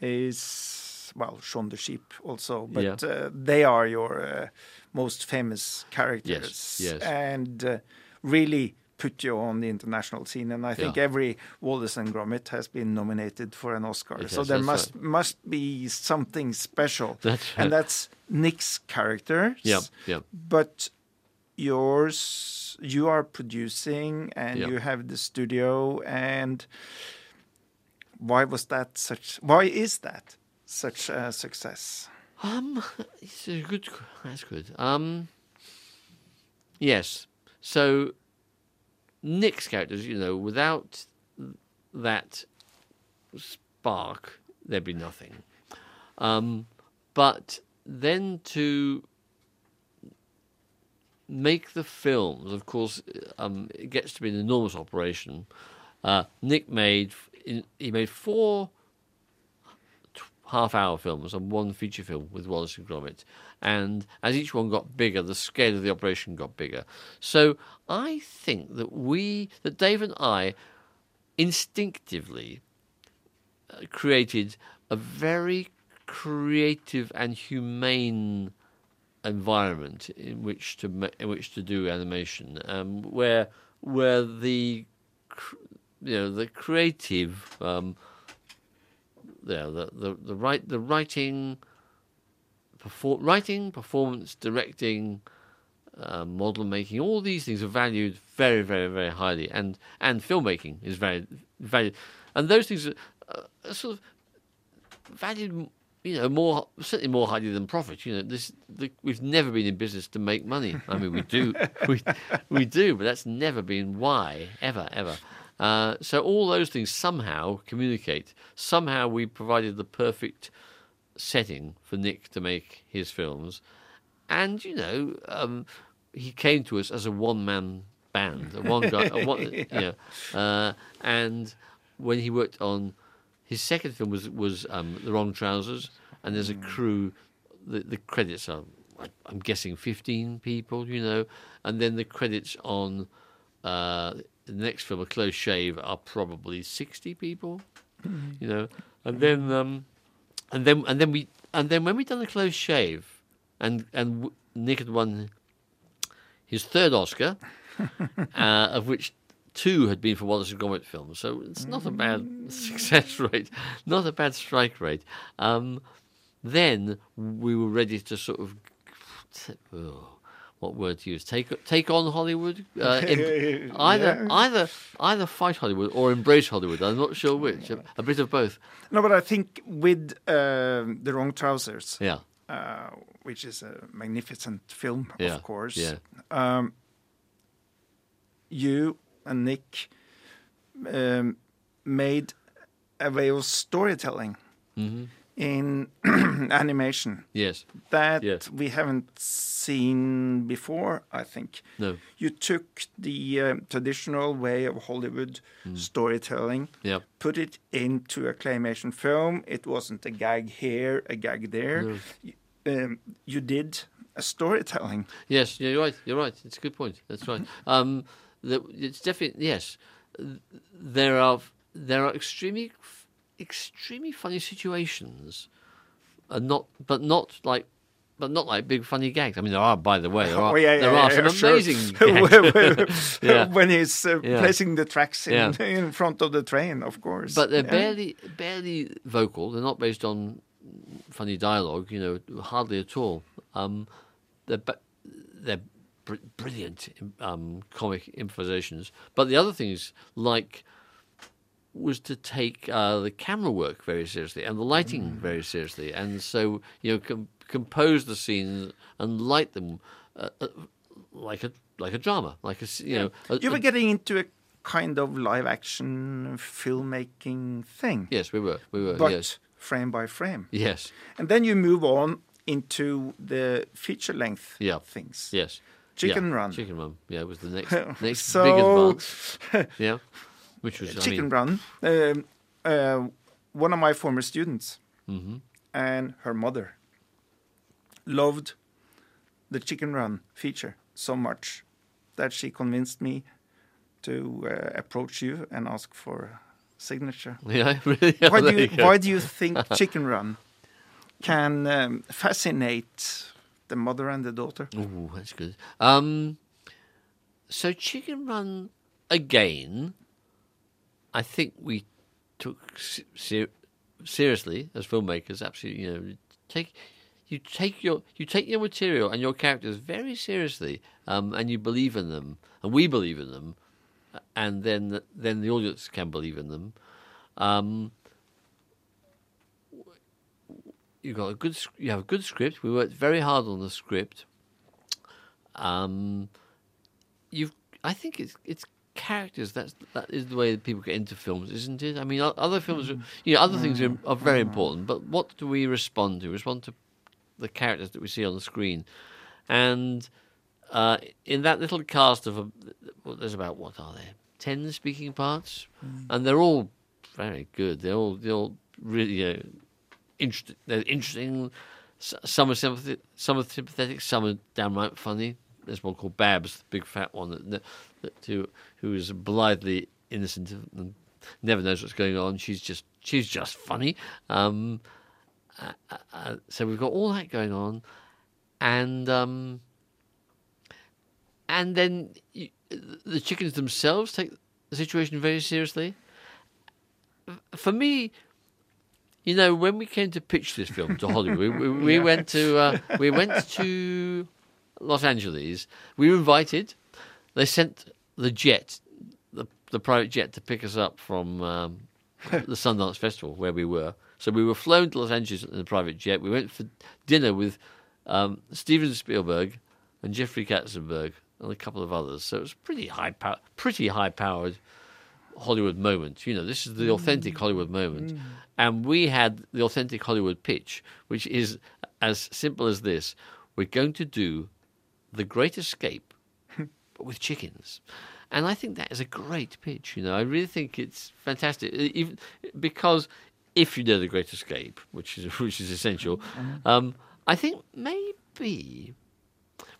is well Shaun the Sheep also, but Yeah. uh, they are your uh, most famous characters, yes. and uh, really put you on the international scene. And I think Yeah. every Wallace and Gromit has been nominated for an Oscar, It so has, there must must be something special, That's and right. that's Nick's characters. Yeah, yeah. But yours, you are producing and Yeah. you have the studio. And why was that such? Why is that such a success? Um, it's a good. That's good. Um, yes. So Nick's characters, you know, without that spark, there'd be nothing. Um, but then to make the films, of course, um, it gets to be an enormous operation. Uh, Nick made he made four half-hour films and one feature film with Wallace and Gromit, and as each one got bigger, the scale of the operation got bigger. So I think that we, that Dave and I, instinctively uh, created a very creative and humane environment in which to in which to do animation, um, where where the you know the creative, um, the the the right the writing, perfor- writing, performance, directing, uh, model making, all these things are valued very, very, very highly, and and filmmaking is very valued, and those things are, uh, sort of valued you know, more certainly more highly than profit. You know, this the, we've never been in business to make money. I mean, we do, we we do, but that's never been why ever ever. Uh, so all those things somehow communicate. Somehow we provided the perfect setting for Nick to make his films, and you know, um, he came to us as a one-man band, a one guy, a one, you know, uh, and when he worked on his second film was was um, The Wrong Trousers, and there's a crew. The, the credits are, I'm guessing, 15 people, you know, and then the credits on uh, the next film, A Close Shave, are probably 60 people, you know, and then um, and then and then we and then when we done The Close Shave, and and Nick had won his third Oscar, uh, of which two had been for Wallace and Gromit films, so it's not a bad success rate, not a bad strike rate. Um, then we were ready to sort of, oh, what word to use? Take take on Hollywood. Uh, em- either Yeah. either either fight Hollywood or embrace Hollywood. I'm not sure which. A, a bit of both. No, but I think with um the wrong trousers, Yeah. uh, which is a magnificent film, Yeah, of course. yeah. Um, you and Nick um, made a way of storytelling hmm in animation Yes. that Yes. we haven't seen before. I think No. you took the um, traditional way of Hollywood Mm. storytelling, Yeah. put it into a claymation film. It wasn't a gag here, a gag there. No. Y- Um, you did a storytelling. Yes, you're right. You're right. It's a good point. That's right. Um, the, it's definitely yes. There are there are extremely extremely funny situations, and not but not like. But not like big funny gags. I mean, there are, by the way, there are, Oh, yeah, there yeah, are yeah, some amazing When- gags. When he's uh, placing the tracks in, in front of the train, of course. but they're barely barely vocal. They're not based on funny dialogue. You know, hardly at all. Um, they're they're br- brilliant um, comic improvisations. But the other things, like, was to take uh, the camera work very seriously and the lighting very seriously, and so you know, com- compose the scenes and light them uh, uh, like a like a drama, like a you know. a- you were a- getting into a kind of live action filmmaking thing, yes, we were, we were, but yes, frame by frame. yes, And then you move on into the feature length Yeah. things. yes. Chicken Yeah, Run. Chicken Run. Yeah, it was the next next big advance. Yeah, which was I Chicken mean, Run. Um, uh, one of my former students mhm. and her mother loved the Chicken Run feature so much that she convinced me to uh, approach you and ask for a signature. Yeah, really. Why do there you, why do you think Chicken Run can um, fascinate the mother and the daughter? Ooh, that's good. Um, so Chicken Run again. I think we took ser- seriously as filmmakers. Absolutely, you know, take you take your you take your material and your characters very seriously, um, and you believe in them, and we believe in them, and then then the audience can believe in them. Um, you got a good you have a good script. We worked very hard on the script. Um, you've I think it's it's characters. That's that is the way that people get into films, isn't it? I mean, other films, are, you know, other things are, are very important, but what do we respond to? Respond to the characters that we see on the screen, and uh, in that little cast of, a, well, there's about what are there, ten speaking parts, and they're all very good. They're all they're all really you know, interesting. They're interesting. Some are sympathetic, some are sympathetic, some are downright funny. There's one called Babs, the big fat one that, that, that who who is blithely innocent and never knows what's going on. She's just she's just funny. Um, uh, uh, uh, so we've got all that going on, and um, and then you, the chickens themselves take the situation very seriously. For me, you know, when we came to pitch this film to Hollywood, we, we, we went to uh, we went to Los Angeles. We were invited. They sent the jet, the the private jet, to pick us up from um, the Sundance Festival where we were. So we were flown to Los Angeles in a private jet. We went for dinner with um, Steven Spielberg and Jeffrey Katzenberg and a couple of others. So it was pretty high, pow- pretty high powered Hollywood moment. You know, this is the mm. authentic Hollywood moment. Mm. And we had the authentic Hollywood pitch, which is as simple as this we're going to do The Great Escape, but with chickens. And I think that is a great pitch. You know, I really think it's fantastic. Even because if you know The Great Escape, which is which is essential, mm, um, I think maybe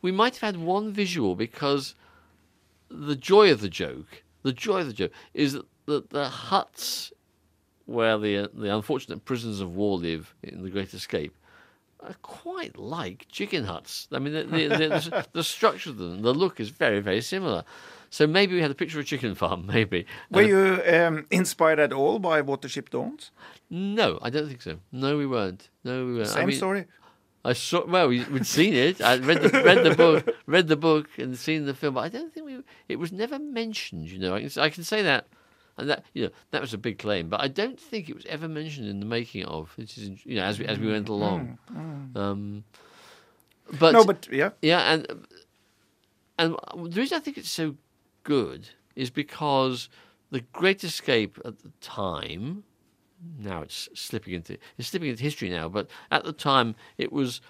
we might have had one visual because the joy of the joke, the joy of the joke, is that the, the huts where the the unfortunate prisoners of war live in the Great Escape are quite like chicken huts. I mean, the, the, the, the structure of them, the look is very very similar. So maybe we had a picture of a chicken farm. Maybe. Were And- you um, inspired at all by Watership Downs? No, I don't think so. No, we weren't. No, we weren't. Same I mean, story. I saw. Well, we, we'd seen it. I read the read the book, read the book, and seen the film. But I don't think we. It was never mentioned. You know, I can, I can say that, and that you know that was a big claim. But I don't think it was ever mentioned in the making of. Which is you know as we as we went mm, along. Mm, mm. Um, but no, but yeah. yeah, and and the reason I think it's so good is because the Great Escape at the time, now it's slipping into it's slipping into history now, but at the time it was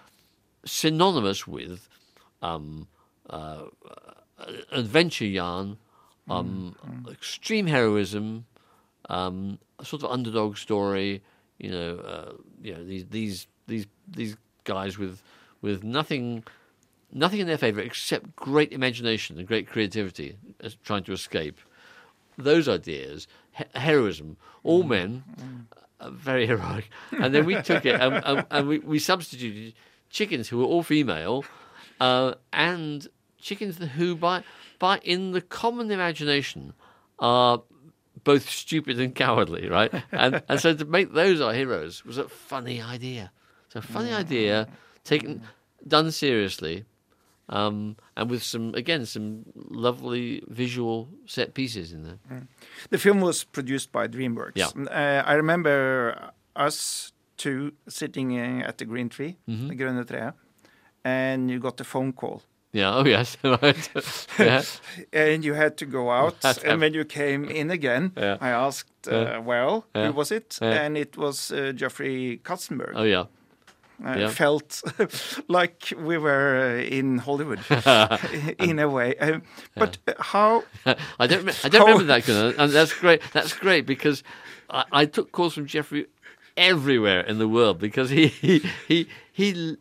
synonymous with um, uh, adventure yarn, um, extreme heroism, um, a sort of underdog story. You know, uh, you know these these these these guys with with nothing nothing in their favour except great imagination and great creativity as trying to escape. Those ideas, he- heroism, all men, uh, very heroic. And then we took it and, and, and we, we substituted chickens who were all female uh, and chickens who, by, by in the common imagination, are both stupid and cowardly, right? And, and so to make those our heroes was a funny idea. So, funny idea, taken, done seriously, um, and with some again some lovely visual set pieces in there. The film was produced by DreamWorks. Yeah. Uh, I remember us two sitting uh, at the green tree, Mm-hmm. the grønne treet, and you got a phone call. Yeah. Oh yes. yeah. And you had to go out, and when you came in again, Yeah. I asked, uh, Yeah. well, who was it? And it was uh, Jeffrey Katzenberg. Oh yeah. I yeah. felt like we were uh, in Hollywood in a way. Um, but uh, how? I don't. I don't How- remember that, Gunnar, and that's great. That's great because I, I took calls from Jeffrey everywhere in the world because he he he, he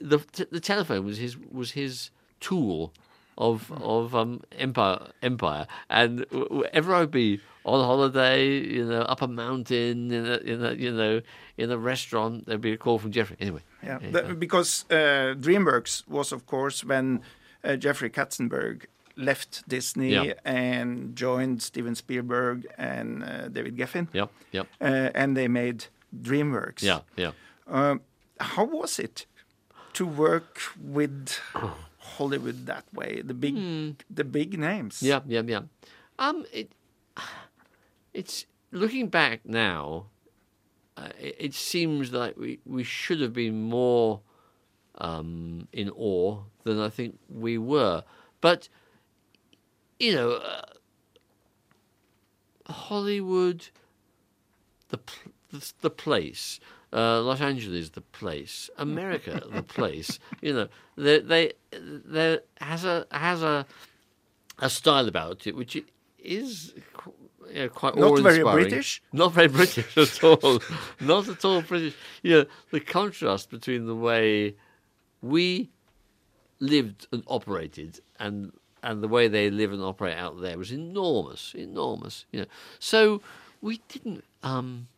the the telephone was his was his tool of of um empire empire. And wh- wherever I'd be on holiday you know up a mountain in a, in a you know in a restaurant there'd be a call from Jeffrey. Anyway. Yeah, Yeah. the- because uh, DreamWorks was, of course, when uh, Jeffrey Katzenberg left Disney Yeah. and joined Steven Spielberg and uh, David Geffen, yep yep. Uh, and they made DreamWorks. yeah yeah. Um, how was it to work with Hollywood that way? The big, the big names. Yeah, yeah, yeah. Um, it, it's looking back now. Uh, it, it seems like we, we should have been more um, in awe than I think we were. But you know, uh, Hollywood, the the, the place, uh, Los Angeles, the place, America, the place. You know, they they there has a has a a style about it which is you know, quite Not very. British? Not very British at all. Not at all British. You know, the contrast between the way we lived and operated and and the way they live and operate out there was enormous, enormous. You know, so we didn't. Um,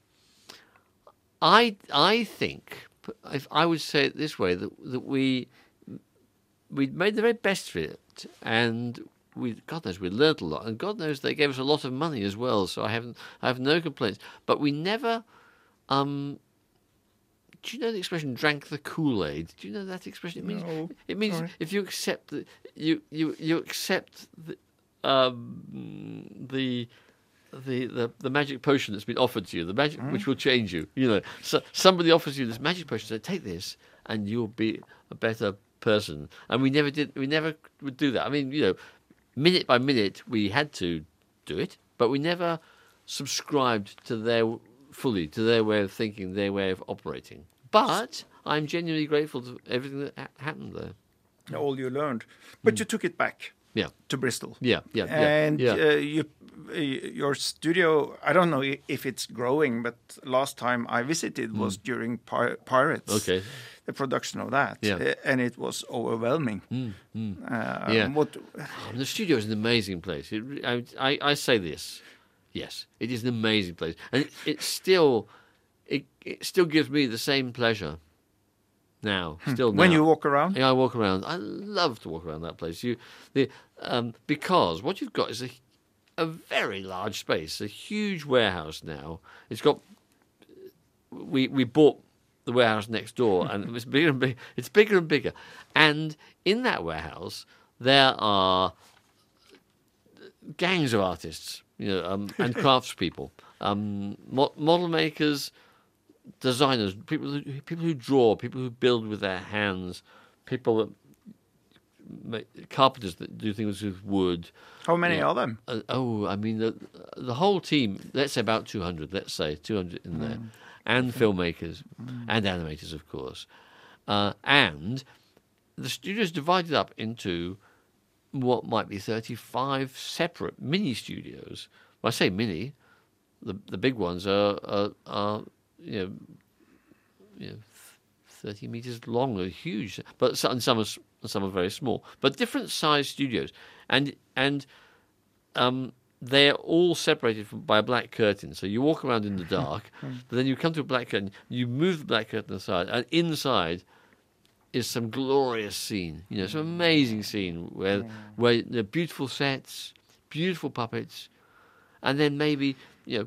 I I think if I would say it this way that that we we made the very best of it, and we God knows we learned a lot, and God knows they gave us a lot of money as well. So I haven't I have no complaints, but we never. Um, do you know the expression "drank the Kool Aid"? Do you know that expression? It means No, it means sorry. if you accept the you you you accept the um, the. The, the the magic potion that's been offered to you, the magic which mm. will change you. You know, so somebody offers you this magic potion, say, take this, and you'll be a better person. And we never did. We never would do that. I mean, you know, minute by minute, we had to do it, but we never subscribed to their fully to their way of thinking, their way of operating. But I'm genuinely grateful to everything that ha- happened there. all you learned, but hmm. you took it back Yeah, to Bristol. Mm. yeah, yeah, yeah. and yeah. Uh, you, uh, your studio. I don't know if it's growing, but last time I visited was during Pir- Pirates. Mm. Okay. the production of that, Yeah. uh, and it was overwhelming. Uh, Yeah. What? The studio is an amazing place. It, I, I, I say this, yes, it is an amazing place, and it, it still, it, it still gives me the same pleasure. Now, still Hmm. When now. you walk around, Yeah, I walk around. I love to walk around that place. You, the, um, because what you've got is a, a very large space, a huge warehouse. Now it's got. We we bought the warehouse next door, and it's bigger and bigger. It's bigger and bigger, and in that warehouse there are gangs of artists, you know, um, and craftspeople, um, mo- model makers, designers, people who, people who draw, people who build with their hands, people that make, carpenters that do things with wood. how many Yeah. are them? Uh, oh, I mean the the whole team. Let's say about two hundred. Let's say two hundred in there, and filmmakers and animators, of course, uh, and the studio's divided up into what might be thirty-five separate mini studios. When I say mini, the the big ones are are, are you know, you know, thirty meters long, are huge, but some, and some are some are very small, but different size studios, and and um, they're all separated from, by a black curtain. So you walk around in the dark, but then you come to a black curtain, you move the black curtain aside, and inside is some glorious scene. You know, some amazing scene where where the beautiful sets, beautiful puppets, and then maybe you know,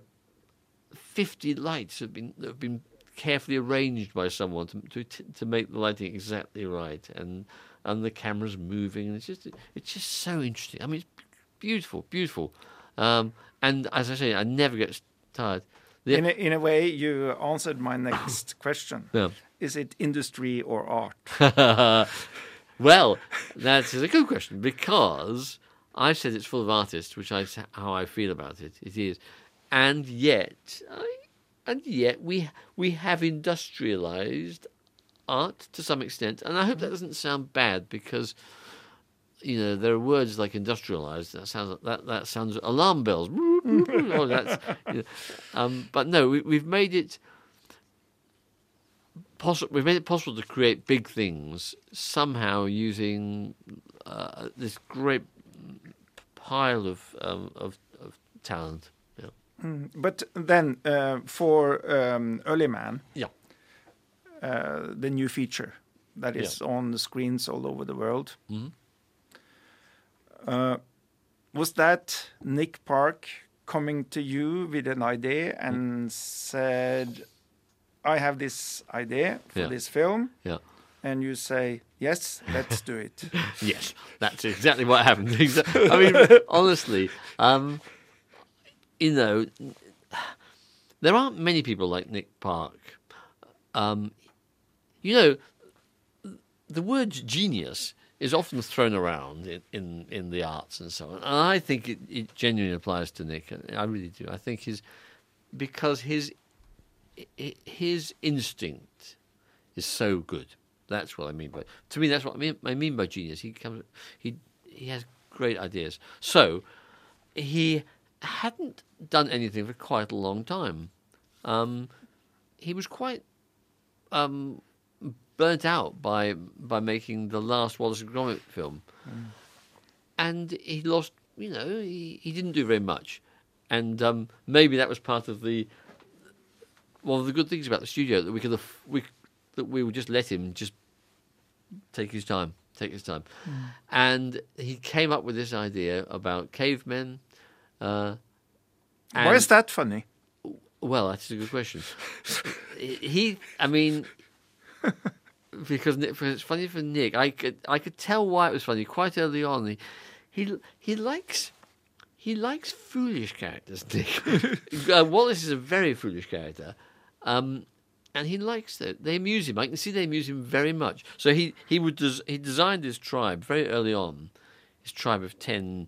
fifty lights have been have been carefully arranged by someone to to to make the lighting exactly right, and and the cameras moving, and it's just it's just so interesting. I mean, it's beautiful, beautiful, um, and as I say, I never get tired. The- In a, in a way, you answered my next question. Yeah. Is it industry or art? well, that's a good question because I said it's full of artists, which is how I feel about it. It is, and yet, I, and yet we we have industrialized art to some extent, and I hope that doesn't sound bad because. You know, there are words like industrialized. That sounds that that sounds alarm bells. oh, that's, you know, um, but no, we, we've made it possible. We've made it possible to create big things somehow using uh, this great pile of um, of, of talent. Yeah. But then, uh, for um, Early Man, Yeah. uh, the new feature that is on the screens all over the world. Mhm. Uh, was that Nick Park coming to you with an idea and said, I have this idea for Yeah. this film? Yeah. And you say, Yes, let's do it. Yes, that's exactly what happened. I mean, honestly, um, you know, there aren't many people like Nick Park. Um, you know, the word genius is often thrown around in, in, in the arts and so on. And I think it, it genuinely applies to Nick. And I really do. I think his because his his instinct is so good. That's what I mean by. To me, that's what I mean. I mean by genius. He comes. He he has great ideas. So he hadn't done anything for quite a long time. Um, he was quite um, burnt out by by making the last Wallace and Gromit film, mm. and he lost. You know, he, he didn't do very much, and um, maybe that was part of the one of the good things about the studio that we could have, we that we would just let him just take his time, take his time, mm. and he came up with this idea about cavemen. Uh, Why is that funny? Well, that's a good question. he, I mean, because it's funny for Nick. I could I could tell why it was funny quite early on. He he, he likes he likes foolish characters. Nick uh, Wallace is a very foolish character, um, and he likes that. They amuse him. I can see they amuse him very much. So he he would des- he designed his tribe very early on, his tribe of ten.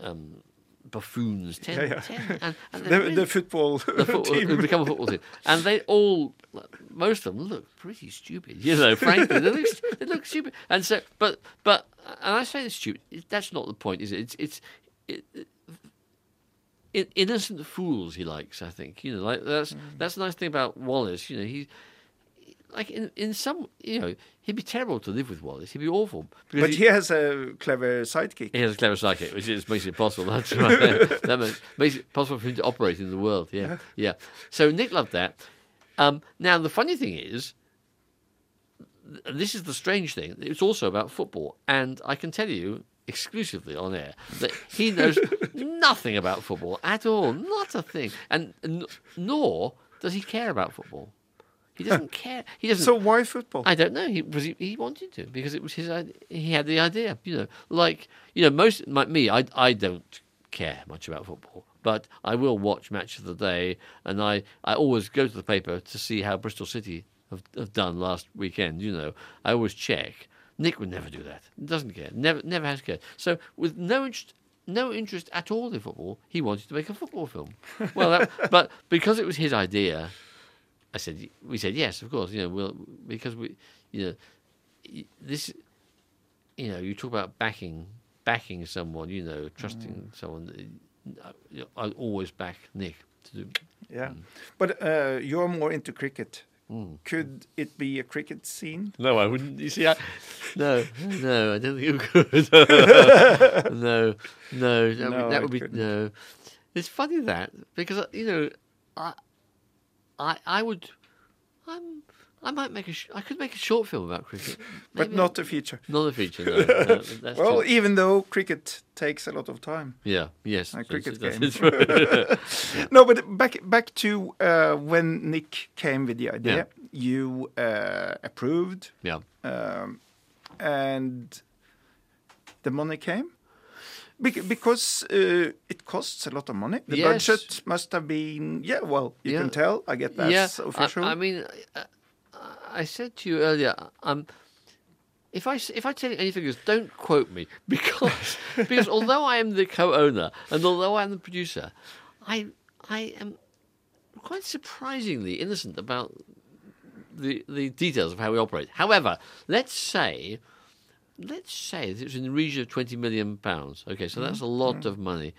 Um, buffoons, ten, yeah, yeah. 10 and, and the, really, the, football the football, team. become a football team, and they all, most of them look pretty stupid. You know, frankly, they look, they look stupid. And so, but but, and I say they're stupid. That's not the point, is it? It's it's. It, it, innocent fools he likes, I think. You know, like that's mm. that's the nice thing about Wallace. You know, he like in in some you know he'd be terrible to live with Wallace. He'd be awful. But he, he, has a clever sidekick. He has a clever sidekick, which is, makes it possible. That's right. that makes, makes, it possible for him to operate in the world. Yeah, yeah. So Nick loved that. Um, now the funny thing is, this is the strange thing. It's also about football, and I can tell you exclusively on air that he knows nothing about football at all, not a thing, and n- nor does he care about football. He doesn't care. He doesn't. So why football? I don't know. He was he, he wanted to because it was his. He had the idea. You know, like you know, most like me, I I don't care much about football, but I will watch match of the day, and I I always go to the paper to see how Bristol City have, have done last weekend. You know, I always check. Nick would never do that. Doesn't care. Never never has cared. So with no interest no interest at all in football. He wanted to make a football film. Well, that, but because it was his idea, I said, we said yes, of course. You know, we'll because we, you know, this, you know, you talk about backing, backing someone. You know, trusting mm. someone. I always back Nick to do. Yeah, mm. but uh, you're more into cricket. Mm. Could it be a cricket scene? No, I wouldn't. You see, I, no, no, I don't think it could. no, no, that, no, would, that would be no. It's funny that because you know, I I I would, I'm, I might make a. Sh- I could make a short film about cricket, Maybe but not a feature. Not a feature. No, no well, true. even though cricket takes a lot of time. Yeah. Yes. A cricket game. no, but back back to uh, when Nick came with the idea. Yeah. You uh, approved. Yeah. Um, and the money came. Because uh, it costs a lot of money. The yes. budget must have been, yeah, well, you yeah. can tell. I get that yeah. official. I, I mean, I, I, said to you earlier, um, if I if I tell you any figures, don't quote me because because although I am the co-owner and although I am the producer, I I am quite surprisingly innocent about the the details of how we operate. However, let's say let's say it was in the region of 20 million pounds. Okay, so that's a mm-hmm. lot of money.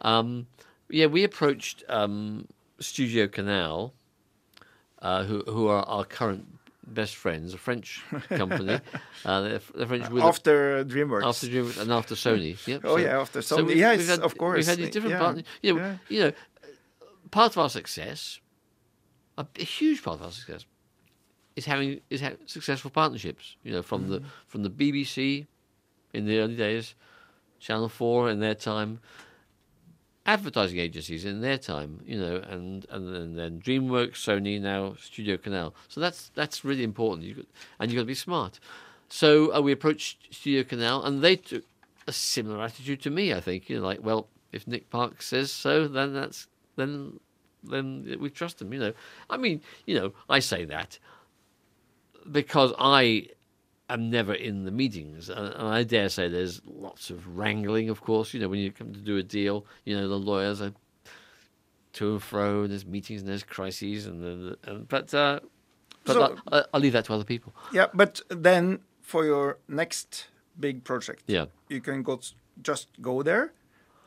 Um, yeah, we approached um, Studio Canal, uh, who who are our current best friends, a French company. uh, they're, they're French with after DreamWorks, after DreamWorks, and after Sony. Yep. Oh so, yeah, after Sony. So we, yes, had, of course. We've had these different yeah. partners. You know, yeah. you know, part of our success, a, a huge part of our success, is having is having successful partnerships. You know, from mm. the from the BBC in the early days, Channel Four in their time, advertising agencies in their time. You know, and and, and then DreamWorks, Sony, now Studio Canal. So that's that's really important. You got, and you've got to be smart. So uh, we approached Studio Canal, and they took a similar attitude to me. I think you know, like, well, if Nick Park says so, then that's then then we trust him. You know, I mean, you know, I say that because I am never in the meetings, and, and I dare say there's lots of wrangling. Of course, you know when you come to do a deal, you know the lawyers are to and fro. And there's meetings and there's crises, and, and, and but uh, but So- I, I'll leave that to other people. Yeah, but then for your next big project, Yeah. you can go just go there,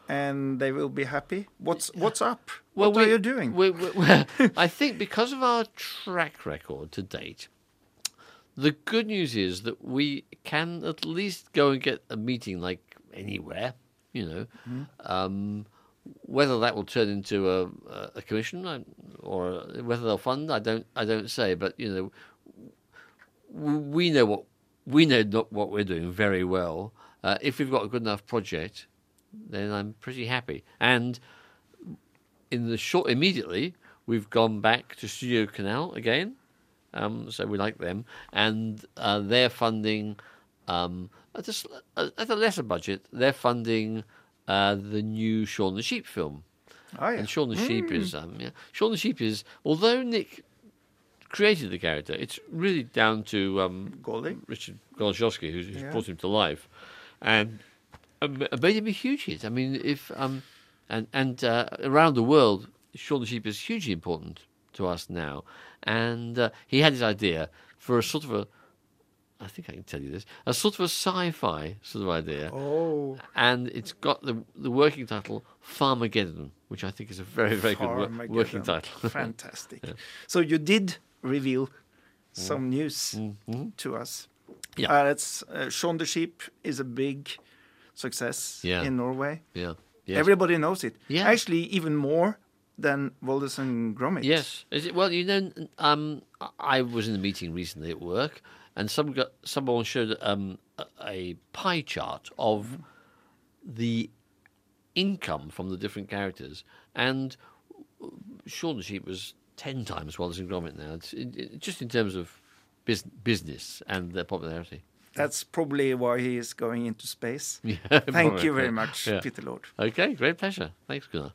and they will be happy. What's what's up? what are you doing? We, we, we- I think because of our track record to date, the good news is that we can at least go and get a meeting like anywhere, you know. Mm-hmm. Um, whether that will turn into a, a- commission or whether they'll fund, I don't, I don't say. But you know, we know what we know not what we're doing very well. Uh, if we've got a good enough project, then I'm pretty happy. And in the short, immediately, we've gone back to Studio Canal again. Um, so we like them, and uh, they're funding um, at, a, at a lesser budget. They're funding uh, the new Shaun the Sheep film. oh yeah, And Shaun the Sheep is um, yeah, Shaun the Sheep is although Nick created the character, it's really down to um, Goldie. Richard Goleszowski who's, who's Yeah. brought him to life, and um, made him a huge hit. I mean, if um, and and uh, around the world, Shaun the Sheep is hugely important to us now, and uh, he had his idea for a sort of a. I think I can tell you this. A sort of a sci-fi sort of idea Oh, and it's got the the working title Farmageddon, which I think is a very very good wor- working title. Fantastic. So you did reveal some news to us. Mm-hmm. Yeah. Uh, it's uh, Shaun the Sheep is a big success Yeah. in Norway. yeah. Yes. Everybody knows it. Yeah. Actually, even more than Wallace and Gromit. Yes. Is it, well, you know, um, I was in a meeting recently at work, and some got, someone showed um, a, a pie chart of the income from the different characters, and Shaun the Sheep was ten times Wallace and Gromit now. It's, it, it- just in terms of bus- business and their popularity. That's probably why he is going into space. Yeah, Thank probably. you very much, Yeah. Peter Lord. Okay, great pleasure. Thanks, Gunnar.